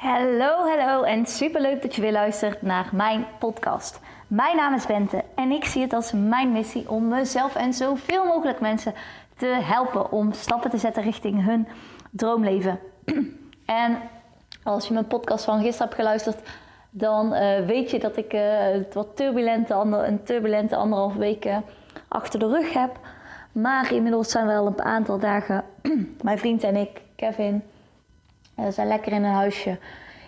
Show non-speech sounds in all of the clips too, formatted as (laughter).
Hallo, hallo en superleuk dat je weer luistert naar mijn podcast. Mijn naam is Bente en ik zie het als mijn missie om mezelf en zoveel mogelijk mensen te helpen om stappen te zetten richting hun droomleven. (clears throat) En als je mijn podcast van gisteren hebt geluisterd, dan uh, weet je dat ik uh, het wat turbulente, ander, een turbulente anderhalf weken achter de rug heb. Maar inmiddels zijn we al een aantal dagen, (clears throat) mijn vriend en ik, Kevin, uh, zijn lekker in een huisje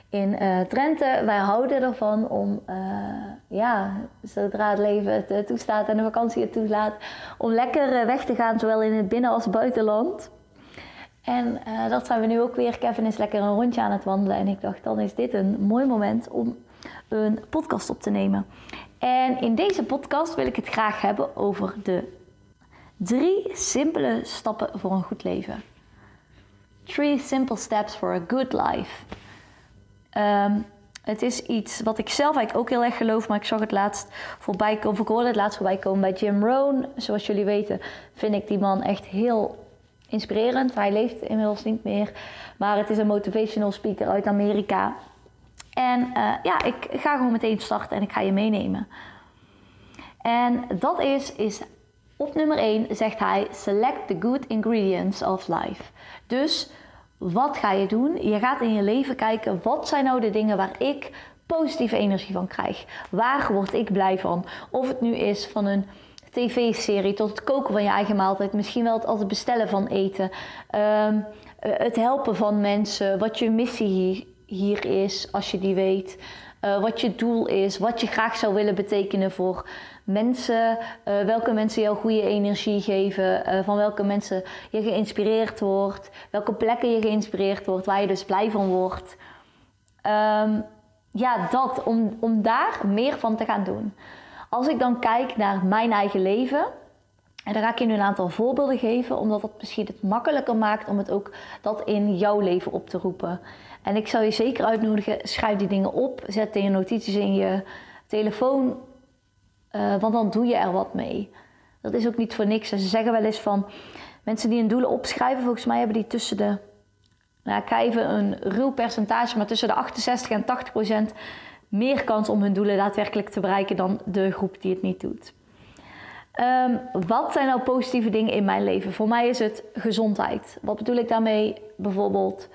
in Drenthe. Wij houden ervan om, ja, zodra het leven het toestaat en de vakantie het toelaat, om lekker weg te gaan, zowel in het binnen- als buitenland. En uh, dat zijn we nu ook weer. Kevin is lekker een rondje aan het wandelen. En ik dacht, dan is dit een mooi moment om een podcast op te nemen. En in deze podcast wil ik het graag hebben over de drie simpele stappen voor een goed leven. Three simple steps for a good life. Um, het is iets wat ik zelf eigenlijk ook heel erg geloof, maar ik zag het laatst voorbij komen, of ik hoorde het laatst voorbij komen bij Jim Rohn. Zoals jullie weten vind ik die man echt heel inspirerend. Hij leeft inmiddels niet meer, maar het is een motivational speaker uit Amerika. En uh, ja, ik ga gewoon meteen starten en ik ga je meenemen. En dat is, is op nummer 1 zegt hij: Select the good ingredients of life. Dus wat ga je doen? Je gaat in je leven kijken, wat zijn nou de dingen waar ik positieve energie van krijg? Waar word ik blij van? Of het nu is van een tv-serie tot het koken van je eigen maaltijd. Misschien wel het altijd bestellen van eten. Ehm, eh, het helpen van mensen. Wat je missie hier, is, als je die weet. Uh, wat je doel is. Wat je graag zou willen betekenen voor mensen. Uh, welke mensen jou goede energie geven. van welke mensen je geïnspireerd wordt. Welke plekken je geïnspireerd wordt. Waar je dus blij van wordt. Um, ja, dat. Om, om daar meer van te gaan doen. Als ik dan kijk naar mijn eigen leven, en dan ga ik je nu een aantal voorbeelden geven, omdat dat misschien het makkelijker maakt om het ook dat in jouw leven op te roepen. En ik zou je zeker uitnodigen, schrijf die dingen op, zet in je notities in je telefoon, uh, want dan doe je er wat mee. Dat is ook niet voor niks. En ze zeggen wel eens van mensen die hun doelen opschrijven, volgens mij hebben die tussen de, nou, ik even een ruw percentage, maar tussen de 68 en 80 procent meer kans om hun doelen daadwerkelijk te bereiken dan de groep die het niet doet. Um, wat zijn nou positieve dingen in mijn leven? Voor mij is het gezondheid. Wat bedoel ik daarmee? Bijvoorbeeld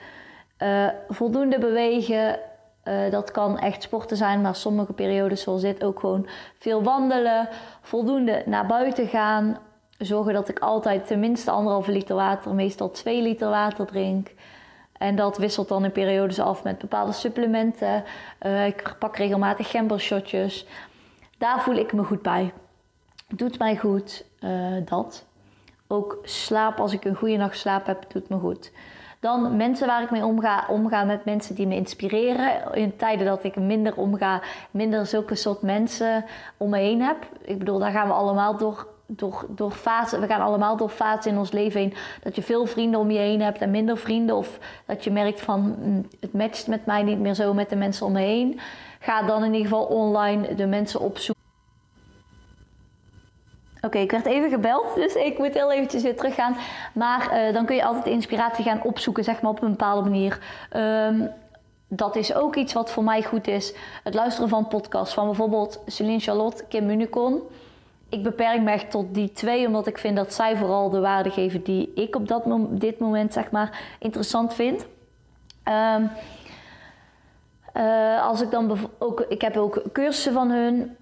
uh, voldoende bewegen. Uh, dat kan echt sporten zijn, maar sommige periodes zoals dit ook gewoon veel wandelen. Voldoende naar buiten gaan. Zorgen dat ik altijd tenminste anderhalve liter water, meestal twee liter water drink. En dat wisselt dan in periodes af met bepaalde supplementen. Uh, ik pak regelmatig gembershotjes. Daar voel ik me goed bij. Doet mij goed, dat. Ook slaap, als ik een goede nacht slaap heb, doet me goed. Dan mensen waar ik mee omga, omgaan met mensen die me inspireren. In tijden dat ik minder omga, minder zulke soort mensen om me heen heb. Ik bedoel, daar gaan we allemaal door door, door fase, we gaan allemaal door fases in ons leven heen. Dat je veel vrienden om je heen hebt en minder vrienden. Of dat je merkt van mm, het matcht met mij niet meer zo met de mensen om me heen. Ga dan in ieder geval online de mensen opzoeken. Oké, ik werd even gebeld, dus ik moet heel eventjes weer teruggaan. Maar uh, dan kun je altijd inspiratie gaan opzoeken, zeg maar op een bepaalde manier. Um, dat is ook iets wat voor mij goed is. Het luisteren van podcasts van bijvoorbeeld Celine Charlotte, Kim Municon ik beperk me echt tot die twee, omdat ik vind dat zij vooral de waarde geven die ik op dat dit moment zeg maar interessant vind. Um, uh, als ik dan ook, ik heb ook cursussen van hun.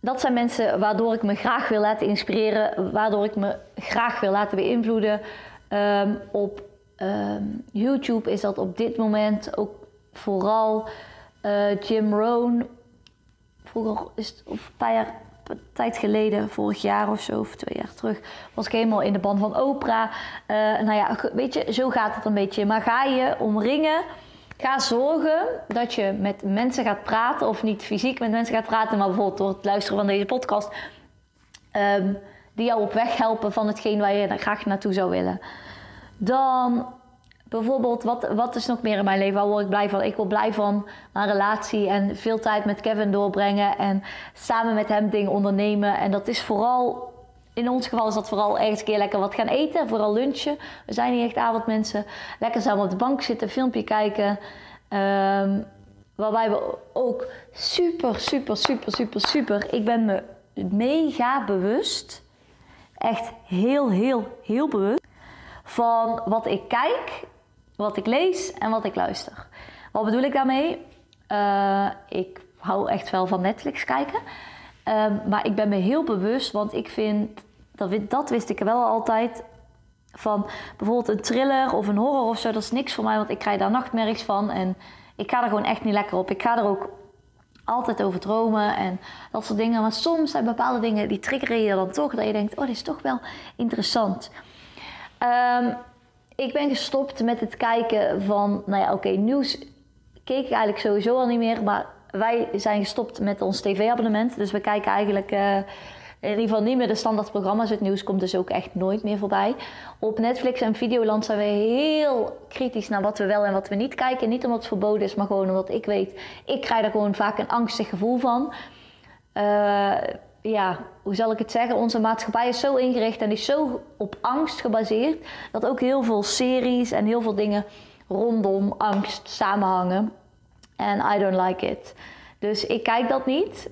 Dat zijn mensen waardoor ik me graag wil laten inspireren, waardoor ik me graag wil laten beïnvloeden. Um, op um, YouTube is dat op dit moment ook vooral uh, Jim Rohn. Vroeger is het, een paar jaar tijd geleden, vorig jaar of zo, of twee jaar terug, was ik helemaal in de band van Oprah. Uh, nou ja, weet je, zo gaat het een beetje. Maar ga je omringen, ga zorgen dat je met mensen gaat praten, of niet fysiek met mensen gaat praten, maar bijvoorbeeld door het luisteren van deze podcast, um, die jou op weg helpen van hetgeen waar je graag naartoe zou willen. Dan Bijvoorbeeld, wat, wat is nog meer in mijn leven? Waar word ik blij van? Ik word blij van mijn relatie en veel tijd met Kevin doorbrengen en samen met hem dingen ondernemen. En dat is vooral, in ons geval is dat vooral ergens een keer lekker wat gaan eten, vooral lunchen. We zijn niet echt avondmensen. Lekker samen op de bank zitten, filmpje kijken. Um, waarbij we ook super, super, super, super, super. Ik ben me mega bewust. Echt heel, heel, heel bewust. Van wat ik kijk, wat ik lees en wat ik luister. Wat bedoel ik daarmee? Uh, ik hou echt wel van Netflix kijken. Um, maar ik ben me heel bewust, want ik vind, dat, dat wist ik wel altijd, van bijvoorbeeld een thriller of een horror of zo, dat is niks voor mij, want ik krijg daar nachtmerries van en ik ga er gewoon echt niet lekker op. Ik ga er ook altijd over dromen en dat soort dingen. Maar soms zijn bepaalde dingen die triggeren je dan toch, dat je denkt, oh, dit is toch wel interessant. Um, ik ben gestopt met het kijken van, nou ja, oké, nieuws keek ik eigenlijk sowieso al niet meer, maar wij zijn gestopt met ons tv-abonnement. Dus we kijken eigenlijk uh, in ieder geval niet meer de standaard programma's. Het nieuws komt dus ook echt nooit meer voorbij. Op Netflix en Videoland zijn we heel kritisch naar wat we wel en wat we niet kijken. Niet omdat het verboden is, maar gewoon omdat ik weet... Ik krijg er gewoon vaak een angstig gevoel van. Uh, ja, hoe zal ik het zeggen? Onze maatschappij is zo ingericht en is zo op angst gebaseerd... dat ook heel veel series en heel veel dingen rondom angst samenhangen. En I don't like it. Dus ik kijk dat niet.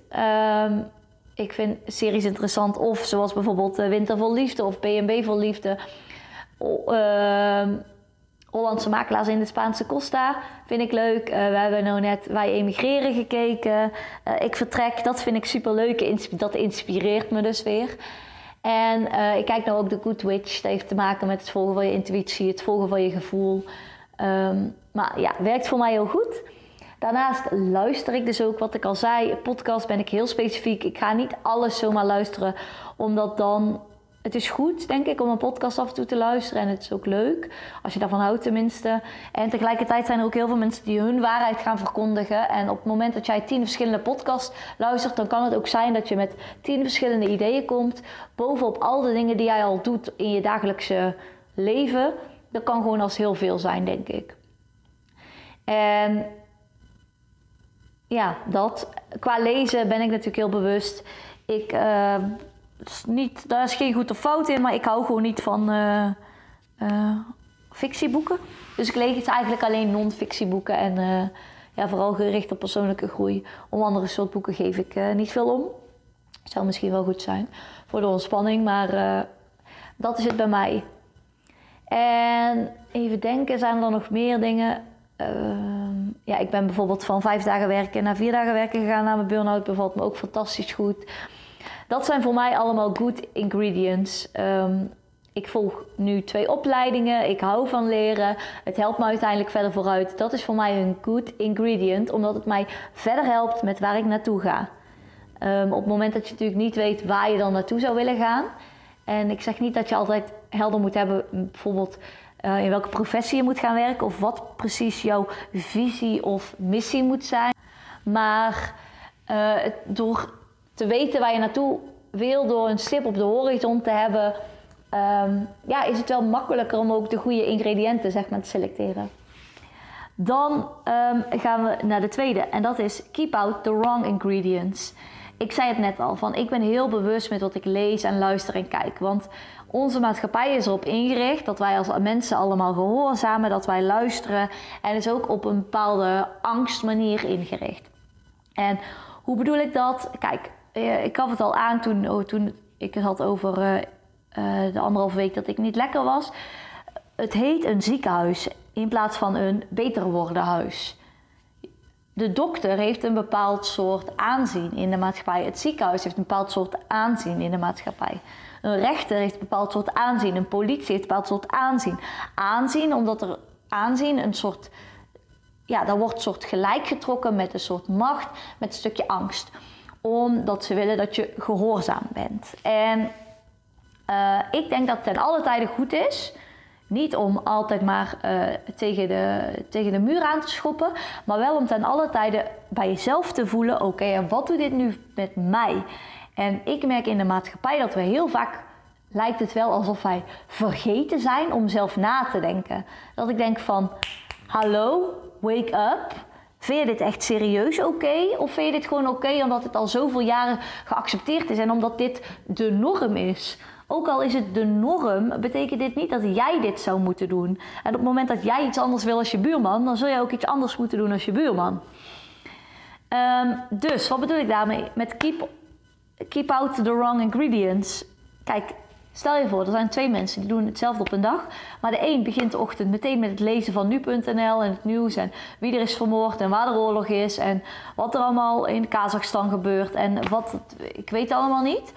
Um, ik vind series interessant. Of zoals bijvoorbeeld uh, Winter vol Liefde of B&B vol Liefde. Uh, Hollandse makelaars in de Spaanse Costa vind ik leuk. Uh, we hebben nou net Wij emigreren gekeken. Uh, ik vertrek, dat vind ik super leuk. Dat inspireert me dus weer. En ik kijk nou ook de Good Witch. Dat heeft te maken met het volgen van je intuïtie, het volgen van je gevoel. Um, maar ja, werkt voor mij heel goed. Daarnaast luister ik dus ook wat ik al zei. Podcast ben ik heel specifiek. Ik ga niet alles zomaar luisteren, omdat dan. Het is goed, denk ik, om een podcast af en toe te luisteren. En het is ook leuk, als je daarvan houdt tenminste. En tegelijkertijd zijn er ook heel veel mensen die hun waarheid gaan verkondigen. En op het moment dat jij tien verschillende podcasts luistert, dan kan het ook zijn dat je met tien verschillende ideeën komt. Bovenop al de dingen die jij al doet in je dagelijkse leven. Dat kan gewoon als heel veel zijn, denk ik. En ja, dat. Qua lezen ben ik natuurlijk heel bewust. Ik, uh, niet, daar is geen goed of fout in, maar ik hou gewoon niet van uh, uh, fictieboeken. Dus ik lees eigenlijk alleen non-fictieboeken en ja, vooral gericht op persoonlijke groei. Om andere soort boeken geef ik niet veel om. Zou misschien wel goed zijn voor de ontspanning, maar dat is het bij mij. En even denken, zijn er nog meer dingen? Ja, ik ben bijvoorbeeld van vijf dagen werken naar vier dagen werken gegaan na mijn burn-out. Bevalt me ook fantastisch goed. Dat zijn voor mij allemaal good ingredients. Ehm, ik volg nu twee opleidingen. Ik hou van leren. Het helpt me uiteindelijk verder vooruit. Dat is voor mij een good ingredient, omdat het mij verder helpt met waar ik naartoe ga. Ehm, op het moment dat je natuurlijk niet weet waar je dan naartoe zou willen gaan. En ik zeg niet dat je altijd helder moet hebben, bijvoorbeeld uh, in welke professie je moet gaan werken of wat precies jouw visie of missie moet zijn. Maar uh, door te weten waar je naartoe wil, door een stip op de horizon te hebben, um, ja, is het wel makkelijker om ook de goede ingrediënten zeg maar, te selecteren. Dan um, gaan we naar de tweede en dat is keep out the wrong ingredients. Ik zei het net al, van ik ben heel bewust met wat ik lees en luister en kijk. Want onze maatschappij is erop ingericht dat wij als mensen allemaal gehoorzamen, dat wij luisteren en is ook op een bepaalde angstmanier ingericht. En hoe bedoel ik dat? Kijk, eh, ik gaf het al aan toen, oh, toen ik het had over uh, uh, de anderhalve week dat ik niet lekker was. Het heet een ziekenhuis in plaats van een beter worden huis. De dokter heeft een bepaald soort aanzien in de maatschappij. Het ziekenhuis heeft een bepaald soort aanzien in de maatschappij. Een rechter heeft een bepaald soort aanzien. Een politie heeft een bepaald soort aanzien. Aanzien omdat er aanzien een soort... Ja, daar wordt soort gelijk getrokken met een soort macht, met een stukje angst. Omdat ze willen dat je gehoorzaam bent. En uh, ik denk dat het ten alle tijden goed is... Niet om altijd maar uh, tegen, de, tegen de muur aan te schoppen, maar wel om ten alle tijden bij jezelf te voelen: oké, en wat doet dit nu met mij? En ik merk in de maatschappij dat we heel vaak lijkt het wel alsof wij vergeten zijn om zelf na te denken. Dat ik denk van, hallo, wake up. Vind je dit echt serieus oké? Of vind je dit gewoon oké omdat het al zoveel jaren geaccepteerd is en omdat dit de norm is? Ook al is het de norm, betekent dit niet dat jij dit zou moeten doen. En op het moment dat jij iets anders wil als je buurman, dan zul je ook iets anders moeten doen als je buurman. Ehm, dus wat bedoel ik daarmee? Met keep, keep out the wrong ingredients. Kijk, stel je voor, er zijn twee mensen die doen hetzelfde op een dag. Maar de een begint de ochtend meteen met het lezen van nu.nl en het nieuws. En wie er is vermoord en waar de oorlog is. En wat er allemaal in Kazachstan gebeurt. En wat, ik weet allemaal niet.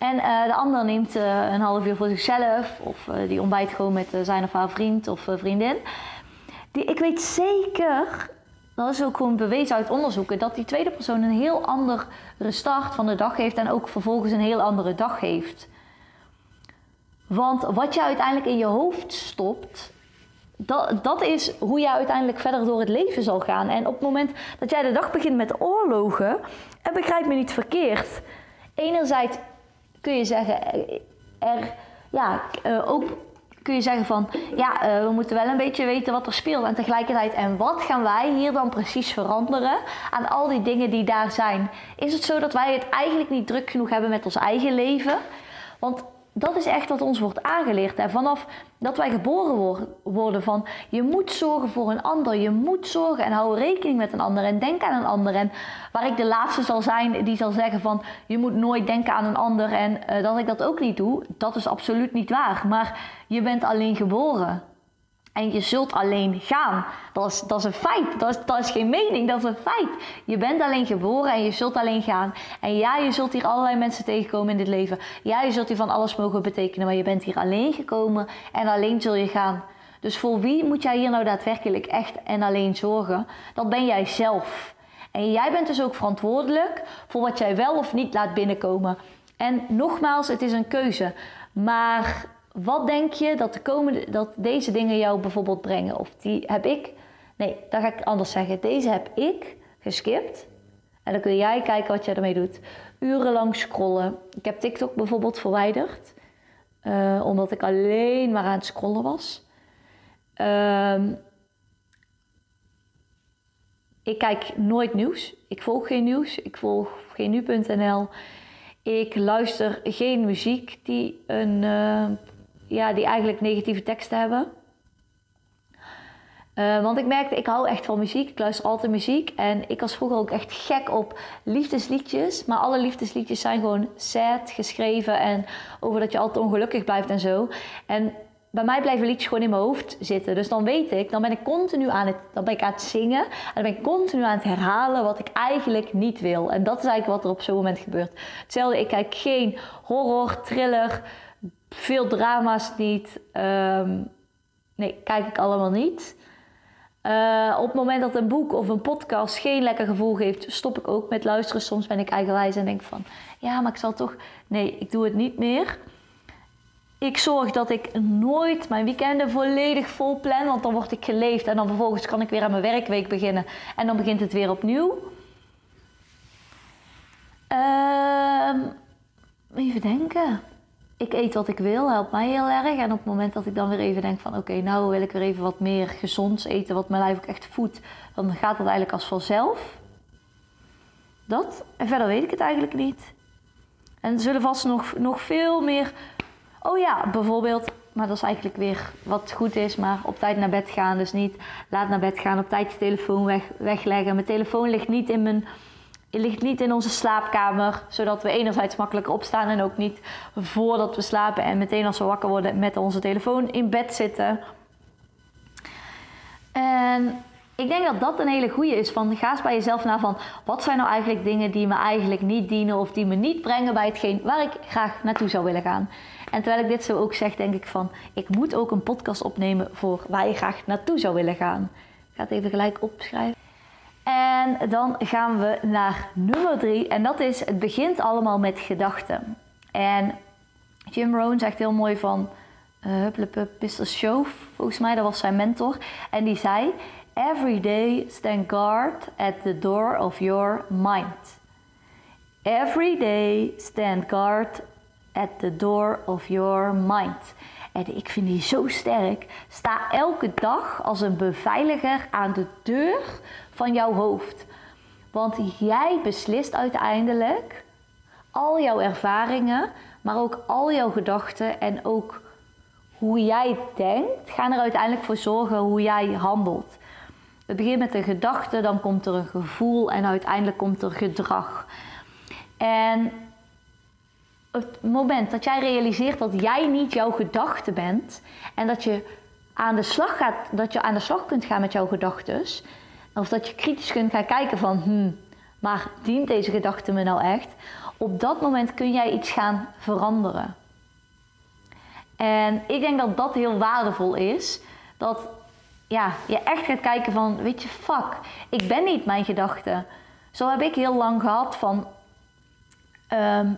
En uh, de ander neemt uh, een half uur voor zichzelf. Of uh, die ontbijt gewoon met zijn of haar vriend of vriendin. Die, ik weet zeker dat is ook gewoon bewezen uit onderzoeken, dat die tweede persoon een heel andere start van de dag heeft en ook vervolgens een heel andere dag heeft. Want wat je uiteindelijk in je hoofd stopt, dat, dat is hoe je uiteindelijk verder door het leven zal gaan. En op het moment dat jij de dag begint met oorlogen, en begrijp me niet verkeerd, enerzijds kun je zeggen, er, ja, eh, ook kun je zeggen van ja, uh, we moeten wel een beetje weten wat er speelt. En tegelijkertijd, en wat gaan wij hier dan precies veranderen aan al die dingen die daar zijn? Is het zo dat wij het eigenlijk niet druk genoeg hebben met ons eigen leven? Want dat is echt wat ons wordt aangeleerd. Hè? Vanaf dat wij geboren worden van je moet zorgen voor een ander. Je moet zorgen en hou rekening met een ander en denk aan een ander. En waar ik de laatste zal zijn die zal zeggen van je moet nooit denken aan een ander en uh, dat ik dat ook niet doe. Dat is absoluut niet waar. Maar je bent alleen geboren. En je zult alleen gaan. Dat is, dat is een feit. Dat is, dat is geen mening, dat is een feit. Je bent alleen geboren en je zult alleen gaan. En ja, je zult hier allerlei mensen tegenkomen in dit leven. Ja, je zult hier van alles mogen betekenen. Maar je bent hier alleen gekomen en alleen zul je gaan. Dus voor wie moet jij hier nou daadwerkelijk echt en alleen zorgen? Dat ben jij zelf. En jij bent dus ook verantwoordelijk voor wat jij wel of niet laat binnenkomen. En nogmaals, het is een keuze. Maar wat denk je dat, de komende, dat deze dingen jou bijvoorbeeld brengen? Of die heb ik, nee, dat ga ik anders zeggen. Deze heb ik geskipt. En dan kun jij kijken wat je ermee doet. Urenlang scrollen. Ik heb TikTok bijvoorbeeld verwijderd. Uh, omdat ik alleen maar aan het scrollen was. Uh, ik kijk nooit nieuws. Ik volg geen nieuws. Ik volg geen nu.nl. Ik luister geen muziek die een uh, ja, die eigenlijk negatieve teksten hebben. Uh, want ik merkte, ik hou echt van muziek. Ik luister altijd muziek. En ik was vroeger ook echt gek op liefdesliedjes. Maar alle liefdesliedjes zijn gewoon sad geschreven. En over dat je altijd ongelukkig blijft en zo. En bij mij blijven liedjes gewoon in mijn hoofd zitten. Dus dan weet ik, dan ben ik continu aan het, dan ben ik aan het zingen. En dan ben ik continu aan het herhalen wat ik eigenlijk niet wil. En dat is eigenlijk wat er op zo'n moment gebeurt. Hetzelfde, ik kijk geen horror, thriller veel drama's niet. Um, nee, kijk ik allemaal niet. Uh, op het moment dat een boek of een podcast geen lekker gevoel geeft, stop ik ook met luisteren. Soms ben ik eigenwijs en denk van, ja, maar ik zal toch... Nee, ik doe het niet meer. Ik zorg dat ik nooit mijn weekenden volledig vol plan, want dan word ik geleefd en dan vervolgens kan ik weer aan mijn werkweek beginnen en dan begint het weer opnieuw. Uh, even denken ik eet wat ik wil, helpt mij heel erg. En op het moment dat ik dan weer even denk van oké, nou wil ik weer even wat meer gezonds eten, wat mijn lijf ook echt voedt, dan gaat dat eigenlijk als vanzelf. Dat. En verder weet ik het eigenlijk niet. En er zullen vast nog, nog veel meer. Oh ja, bijvoorbeeld, maar dat is eigenlijk weer wat goed is, maar op tijd naar bed gaan. Dus niet laat naar bed gaan, op tijd je telefoon weg, wegleggen. Mijn telefoon ligt niet in mijn het ligt niet in onze slaapkamer, zodat we enerzijds makkelijker opstaan en ook niet voordat we slapen en meteen als we wakker worden met onze telefoon in bed zitten. En ik denk dat dat een hele goede is. Van, ga eens bij jezelf na van wat zijn nou eigenlijk dingen die me eigenlijk niet dienen of die me niet brengen bij hetgeen waar ik graag naartoe zou willen gaan. En terwijl ik dit zo ook zeg, denk ik van ik moet ook een podcast opnemen voor waar je graag naartoe zou willen gaan. Ik ga het even gelijk opschrijven. En dan gaan we naar nummer drie. En dat is, het begint allemaal met gedachten. En Jim Rohn zegt heel mooi van uh, Hupplepup Show, volgens mij, dat was zijn mentor. En die zei, every day stand guard at the door of your mind. Every day stand guard at the door of your mind. En ik vind die zo sterk. Sta elke dag als een beveiliger aan de deur van jouw hoofd. Want jij beslist uiteindelijk al jouw ervaringen, maar ook al jouw gedachten en ook hoe jij denkt, gaan er uiteindelijk voor zorgen hoe jij handelt. Het begint met een gedachte, dan komt er een gevoel en uiteindelijk komt er gedrag. En het moment dat jij realiseert dat jij niet jouw gedachte bent en dat je aan de slag gaat, dat je aan de slag kunt gaan met jouw gedachten, of dat je kritisch kunt gaan kijken van, hmm, maar dient deze gedachte me nou echt? Op dat moment kun jij iets gaan veranderen. En ik denk dat dat heel waardevol is. Dat ja, je echt gaat kijken van, weet je, fuck, ik ben niet mijn gedachte. Zo heb ik heel lang gehad van, ehm,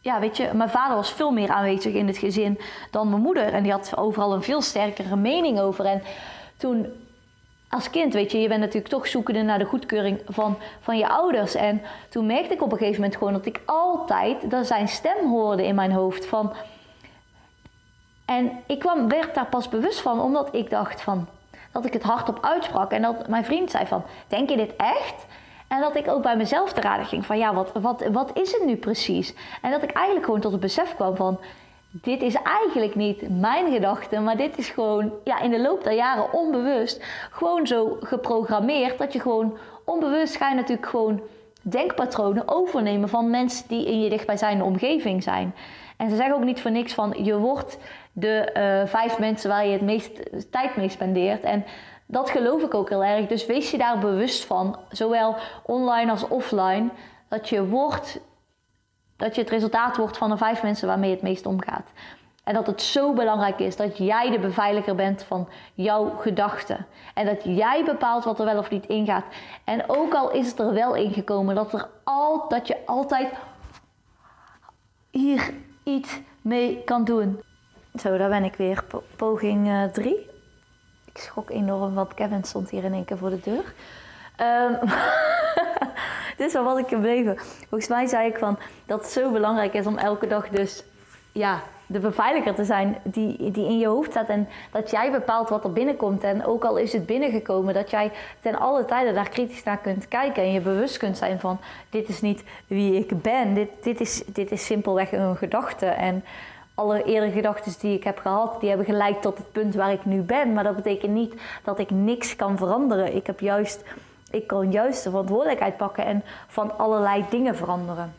ja, weet je, mijn vader was veel meer aanwezig in het gezin dan mijn moeder. En die had overal een veel sterkere mening over. En toen, als kind, weet je, je bent natuurlijk toch zoekende naar de goedkeuring van, van je ouders. En toen merkte ik op een gegeven moment gewoon dat ik altijd dat zijn stem hoorde in mijn hoofd van... En ik kwam, werd daar pas bewust van, omdat ik dacht van dat ik het hardop uitsprak. En dat mijn vriend zei van, denk je dit echt? En dat ik ook bij mezelf te raden ging van, ja, wat, wat, wat is het nu precies? En dat ik eigenlijk gewoon tot het besef kwam van, dit is eigenlijk niet mijn gedachte, maar dit is gewoon ja, in de loop der jaren onbewust gewoon zo geprogrammeerd dat je gewoon onbewust ga je natuurlijk gewoon denkpatronen overnemen van mensen die in je dichtbijzijnde omgeving zijn. En ze zeggen ook niet voor niks van je wordt de uh, vijf mensen waar je het meest tijd mee spendeert. En dat geloof ik ook heel erg. Dus wees je daar bewust van, zowel online als offline, dat je wordt, dat je het resultaat wordt van de vijf mensen waarmee je het meest omgaat. En dat het zo belangrijk is dat jij de beveiliger bent van jouw gedachten. En dat jij bepaalt wat er wel of niet ingaat. En ook al is het er wel ingekomen, dat, er al, dat je altijd hier iets mee kan doen. Zo, daar ben ik weer. poging 3. Uh, ik schrok enorm, want Kevin stond hier in één keer voor de deur. Um, (laughs) (laughs) dit is wel wat ik gebleven. Volgens mij zei ik van dat het zo belangrijk is om elke dag dus ja, de beveiliger te zijn die, die in je hoofd staat. En dat jij bepaalt wat er binnenkomt. En ook al is het binnengekomen, dat jij ten alle tijden daar kritisch naar kunt kijken. En je bewust kunt zijn van dit is niet wie ik ben. Dit, dit, is, dit is simpelweg een gedachte. En alle eerdere gedachten die ik heb gehad, die hebben geleid tot het punt waar ik nu ben. Maar dat betekent niet dat ik niks kan veranderen. Ik heb juist, ik kan juist de verantwoordelijkheid pakken en van allerlei dingen veranderen.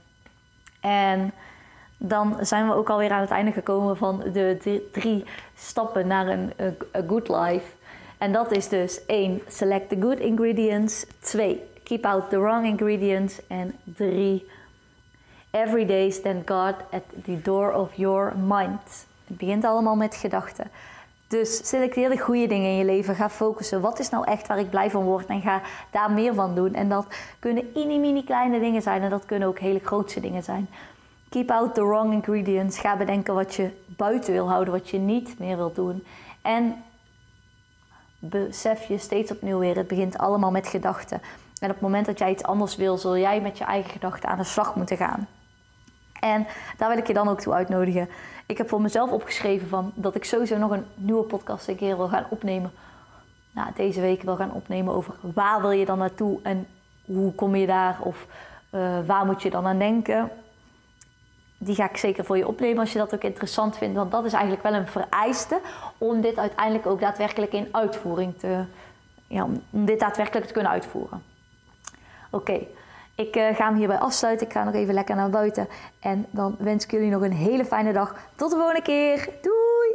En dan zijn we ook alweer aan het einde gekomen van de drie stappen naar een a good life. En dat is dus 1. Select the good ingredients. 2. Keep out the wrong ingredients. En 3. Every day stand God at the door of your mind. Het begint allemaal met gedachten. Dus selecteer de goede dingen in je leven. Ga focussen. Wat is nou echt waar ik blij van word? En ga daar meer van doen. En dat kunnen mini, mini kleine dingen zijn. En dat kunnen ook hele grootse dingen zijn. Keep out the wrong ingredients. Ga bedenken wat je buiten wil houden, wat je niet meer wilt doen. En besef je steeds opnieuw weer, het begint allemaal met gedachten. En op het moment dat jij iets anders wil, zul jij met je eigen gedachten aan de slag moeten gaan. En daar wil ik je dan ook toe uitnodigen. Ik heb voor mezelf opgeschreven van dat ik sowieso nog een nieuwe podcast een keer wil gaan opnemen. Nou, deze week wil gaan opnemen over waar wil je dan naartoe en hoe kom je daar of uh, waar moet je dan aan denken die ga ik zeker voor je opnemen als je dat ook interessant vindt. Want dat is eigenlijk wel een vereiste om dit uiteindelijk ook daadwerkelijk in uitvoering te... Ja, om dit daadwerkelijk te kunnen uitvoeren. Oké, ik uh, ga hem hierbij afsluiten. Ik ga nog even lekker naar buiten. En dan wens ik jullie nog een hele fijne dag. Tot de volgende keer. Doei!